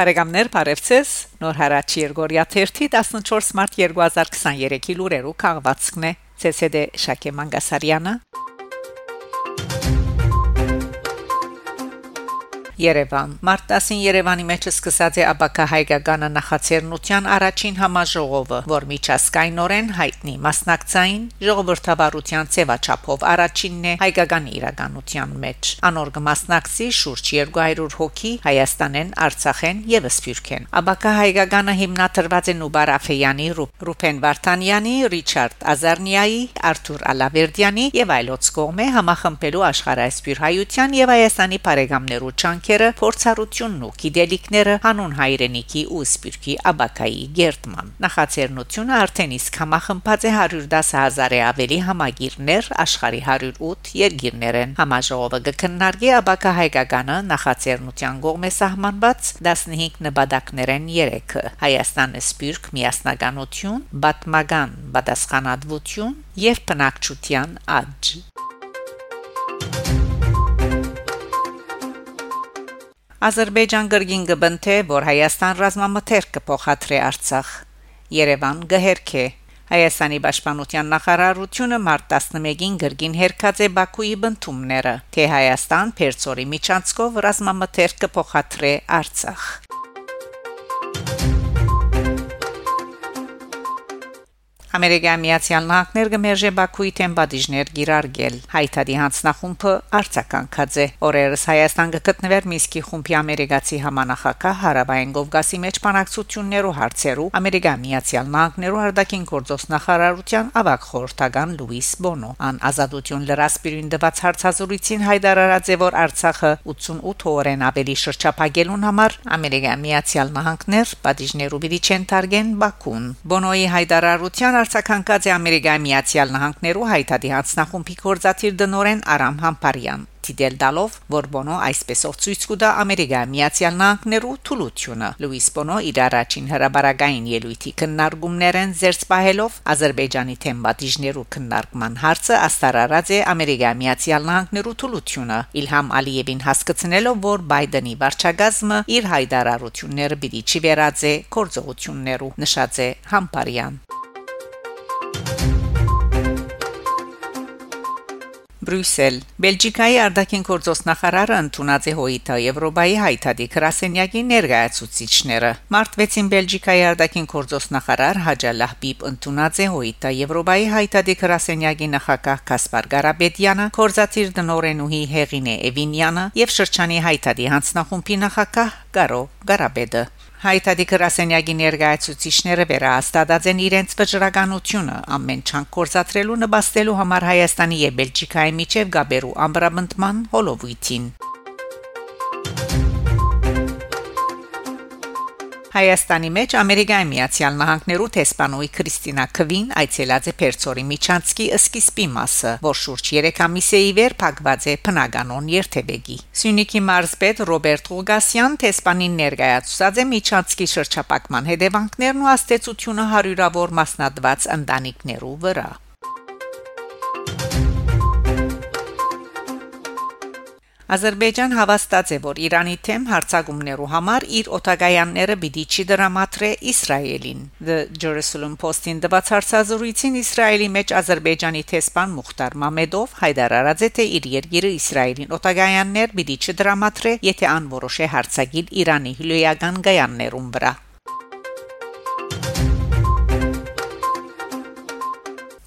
Բարեկամներ, բարևձեզ։ Նոր հարաճ Երգորիա 14 մարտ 2023-ի լուրերու քաղվածքն է ՑՍԴ Շակե Մանգասարյանը Երևան Մարտասին Երևանի մեջ սկսած է Աբակա հայկականը նախաձեռնության առաջին համաժողովը, որ միջազգայինորեն հայտնի մասնակցային ժողովրդավարության ցեվաչափով առաջինն է հայկական իրականության մեջ։ Անոր կմասնակցի շուրջ 200 հոգի Հայաստանեն, Արցախեն եւ Սփյուռքեն։ Աբակա հայկականը հիմնադրված է Նուբար Աֆեյանի, Ռուփեն Վարդանյանի, Ռիչարդ Ազարնիայի, Արթուր Ալավերդյանի եւ այլոց կողմէ համախմբելու աշխարհայսպիր հայության եւ Հայաստանի բարեկամներու չանք ջանքերը, փորձառությունն ու գիտելիքները հանուն հայրենիքի ու սպիրկի աբակայի գերտման։ Նախաձեռնությունը արդեն իսկ համախմբած է 110000-ը ավելի համագիրներ աշխարի 108 երկիրներեն։ Համաժողովը կքննարկի աբակա հայկականը նախաձեռնության կողմէ սահմանված 15 նպատակներեն 3-ը՝ Հայաստան սպիրկ միասնականություն, բատմական պատասխանատվություն եւ բնակչության աճ։ Ադրբեջան գրգին գբնթե որ Հայաստան ռազմամթերք կփոխադրի Արցախ Երևան գհերքե Հայաստանի պաշտպանության նախարարությունը մարտ 11-ին գրգին հերքած է Բաքուի բնդումները թե Հայաստան Պերցորի միջանցքով ռազմամթերք կփոխադրի Արցախ Ամերիկայի Միացյալ Նահանգներ կմերժե Բաքուի թեմբադիժներ գիրարգել։ Հայտարարի հանձնախումբը արձականքած է։ Օրերս Հայաստան կգտնվեր Միսկի խումբի ամերիկացի համանախագահ Հարավային Կովկասի մեջ բանակցություններու հարցերու Ամերիկայի Միացյալ Նահանգներու արտաքին գործոս նախարարության ավակ խորհրդական Լուիս Բոնո ան ազատություն լրասպիրին դված հարցազրույցին հայտարարած է որ Արցախը 88 օրեն ավելի շրջափակելուն համար Ամերիկայի Միացյալ Նահանգներ պատիժներու պիտի չեն տարգեն Բաքուն։ Բոնոյի հայտարարության արձականքած է Ամերիկայի Միացյալ Նահանգներու հայտարարի հանձնախումբի կորզաթիր դնորեն Արամ Համպարյան դիտել դալով որ Բոնո այսպեսով ցույց կտա Ամերիկայի Միացյալ Նահանգներու թուլությունը Լուիս Բոնո իր առաջին հրաբարագային ելույթի քննարկումներեն զերծ պահելով Ադրբեջանի թեմատիժներու քննարկման հարցը աստարարած է Ամերիկայի Միացյալ Նահանգներու թուլությունը Իլհամ Ալիևին հասկացնելով որ Բայդենի վարչագազմը իր հայտարարությունները պիտի չի վերածե կորձողություններու նշած է Համպարյան Բրյուսել Բելգիկայի արտաքին գործոս նախարարը ընդունած է հոյիտա Եվրոպայի հայտարարի քրասենյակի ներկայացուցիչները Մարտ 6-ին Բելգիկայի արտաքին գործոս նախարար Հաջալահ Բիբ ընդունած է հոյիտա Եվրոպայի հայտարարի քրասենյակի նախագահ Կասպար Գարաբեդյանը կորզաթիր դնորենուհի Հեղինե Էվինյանը եւ շրջանի հայտարարի հանձնախումբի նախագահ Գարո Գարաբեդը Հայտարարի գրասենյակի ներկայացուցիչները վերահաստատած են իրենց վճռականությունը ամեն չանք կորզատրելու նպաստելու համար Հայաստանի եւ Բելգիկայի միջև գաբերու ամբրաբնդման հոլովույթին Հայաստանի մեջ Ամերիկայի Միացյալ Նահանգներու տեսփանոյի Քրիստինա Քվին այցելած է Պերցորի Միչանցկի սկիզբի մասը, որ շուրջ 3 ամիս է իվեր փակված է բնականոն երթեբեգի։ Սյունիքի մարզպետ Ռոբերտ Ղուգասյան տեսփանին ներկայացուցած է Միչանցկի շրջապակման հետևանքներն ու աստեցությունը հարյուրավոր մասնատված ընտանիքներու վրա։ Ադրբեջան հավաստած է, որ Իրանի թեմ հարցակումներու համար իր օտագայանները պիտի չի դրամատրե Իսրայելին։ The Jerusalem Post-ին դված հարցազրույցին Իսրայելի մեջ Ադրբեջանի տեսփան Մուխտար Մամեդով հայտարարած է, թե իր երկիրը Իսրայելին օտագայաններ պիտի չդրամատրե, եթե անորոշ է հարցակիլ Իրանի հյուրեական գայաններուն վրա։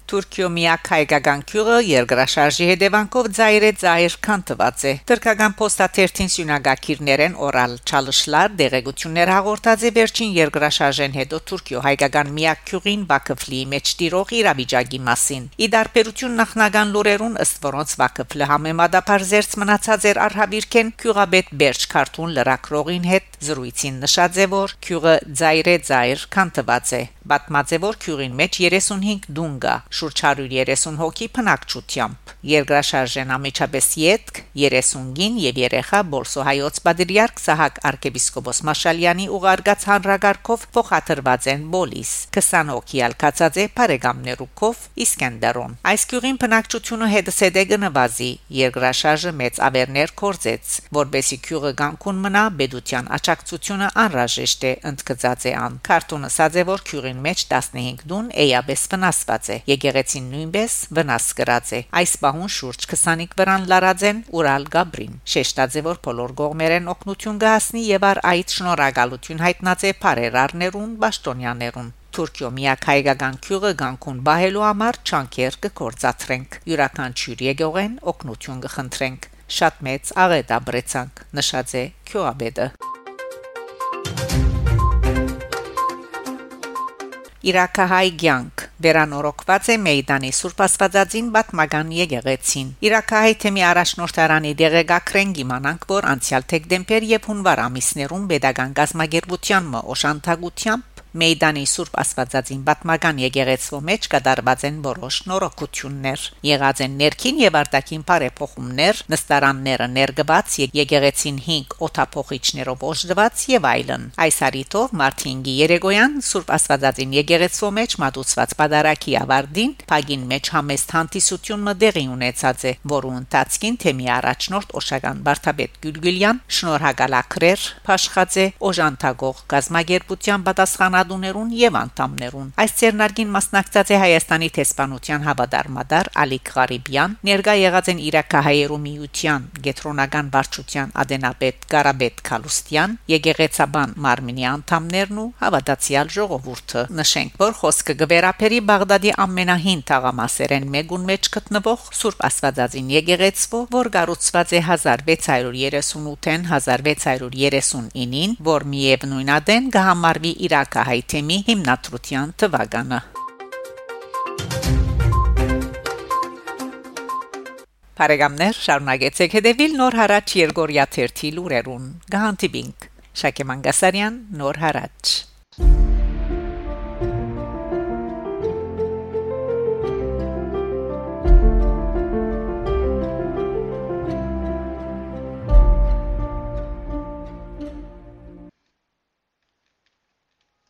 Թուրքիո միակ հայկական քյուղը երկրաշարժի հետևանքով ծայրե ծայր քանթված է։ Թուրքական փոստաթերթին սյունագակիրներեն օրալ չալշլար դեղեցություններ հաղորդած է վերջին երկրաշարժեն հետո Թուրքիո հայկական միակ քյուղին Բաքվլի մեջ տիրող իրավիճակի մասին։ Ի դարբերություն նախնական լուրերուն ըստ որոնց Բաքվլը համեմատաբար զերծ մնացած էր արհավիրքեն քյուղաբեդ Բերջ քարտուն լրակրողին հետ զրույցին նշած է որ քյուղը ծայրե ծայր քանթված է Բատմաձևոր քյուրին մեջ 35 դուն կա, շուրջ 130 հոգի փնակչությամբ։ Երկրաշարժեն ամիջապես յետք 30 գին եւ երեխա Բոլսոհայոց Բադրիարք Սահակ arczepiskopos Մաշալյանի ուղարկած հանրագարքով փոխադրված են Բոլիս 20 հոգի ալկացած է բարեկամներուկով Իսկենդարոն։ Այս քյուրին փնակչությունը հետսեդե գնվազի երկրաշարժը մեծ ավերներ կործեց, որբեսի քյուրը գանկուն մնա բեդության աճակցությունը անրաժեշտ է ընդգծած է ան։ Քարտոնը ասաց է որ քյուրին մեջ 15 դուն էյաբես վնասված է եկեղեցին նույնպես վնաս կրած է այս պահուն շուրջ 20-իկ վրան լարածեն Ուրալ Գաբրին շեշտաձե որ բոլոր գողմերեն օգնություն կհասնի եւ առ այդ շնորհակալություն հայտնած է բարերարներուն Բաշտոնյաներուն Թուրքիո միակ հայկական քյուղը Գանկուն բահելու համար չանկեր կկործածրենք յուրաքանչյուր եկողեն օգնություն կխնդրենք շատ մեծ աղետ ապրեցանք նշած է քյուաբեդը Իրաքահայ ցանկ վերանորոգված է Մեյդանի Սուրբ Աստվածածին Բաթմագան եկեղեցին Իրաքահայ թեմի առաջնորդարանի դեղեկակրեն գիմանանք որ անցյալ դեկտեմբեր եւ հունվար ամիսներուն pedagogan գազմագերբության օշանթագությամբ Մեյդանի Սուրբ Աստվածածին Բաթմական եկեղեցու մեջ կդարված են որոշ նորոգություններ։ Եղած են ներքին եւ արտաքին բարեփոխումներ, նստարանները ներգված եկեղեցին 5 օթափողիչներով օժտված եւ այլն։ Այս արիտով Մարտինգի Երեգոյան Սուրբ Աստվածածին եկեղեցու մեջ մատուցված պատարակի ավարտին փագին մեջ համեստ հանդիսություն մդեղի ունեցած է, որու ընթացքին թեմի առաջնորդ Օշագան Բարթաբեդ Գյուլգյուլյան շնորհակալակրեր Փաշխաձե օժանտագող գազմագերբության պատասխանատու հրադուներուն եւ անդամներուն այս ցերնարգին մասնակցած է Հայաստանի տեսփանության հավադարմադար Ալիկ Ղարիբյան ներկա եղած են Իրաքահայերու միության գետրոնական վարչության ադենապետ Կարաբետ Քալուստյան եկեղեցաբան Մարմինի անդամներն ու հավատացյալ ժողովուրդը նշենք որ խոսքը գվերապերի Բաղդադի ամենահին թաղամասերեն մեգուն մեջ գտնվող Սուրբ Աստվածածին եկեղեցվո որ կառուցված է 1638-ին 1639-ին որ միևնույն ադեն կհամարվի Իրաքահայ հայթեմի հիմնադրության թվականը Բարեկամներ շարունակեցեք հետևել Նոր հարաճ Երգորիա 1 լուրերուն։ Գահանտիբինգ Շակե Մանգասարյան Նոր հարաճ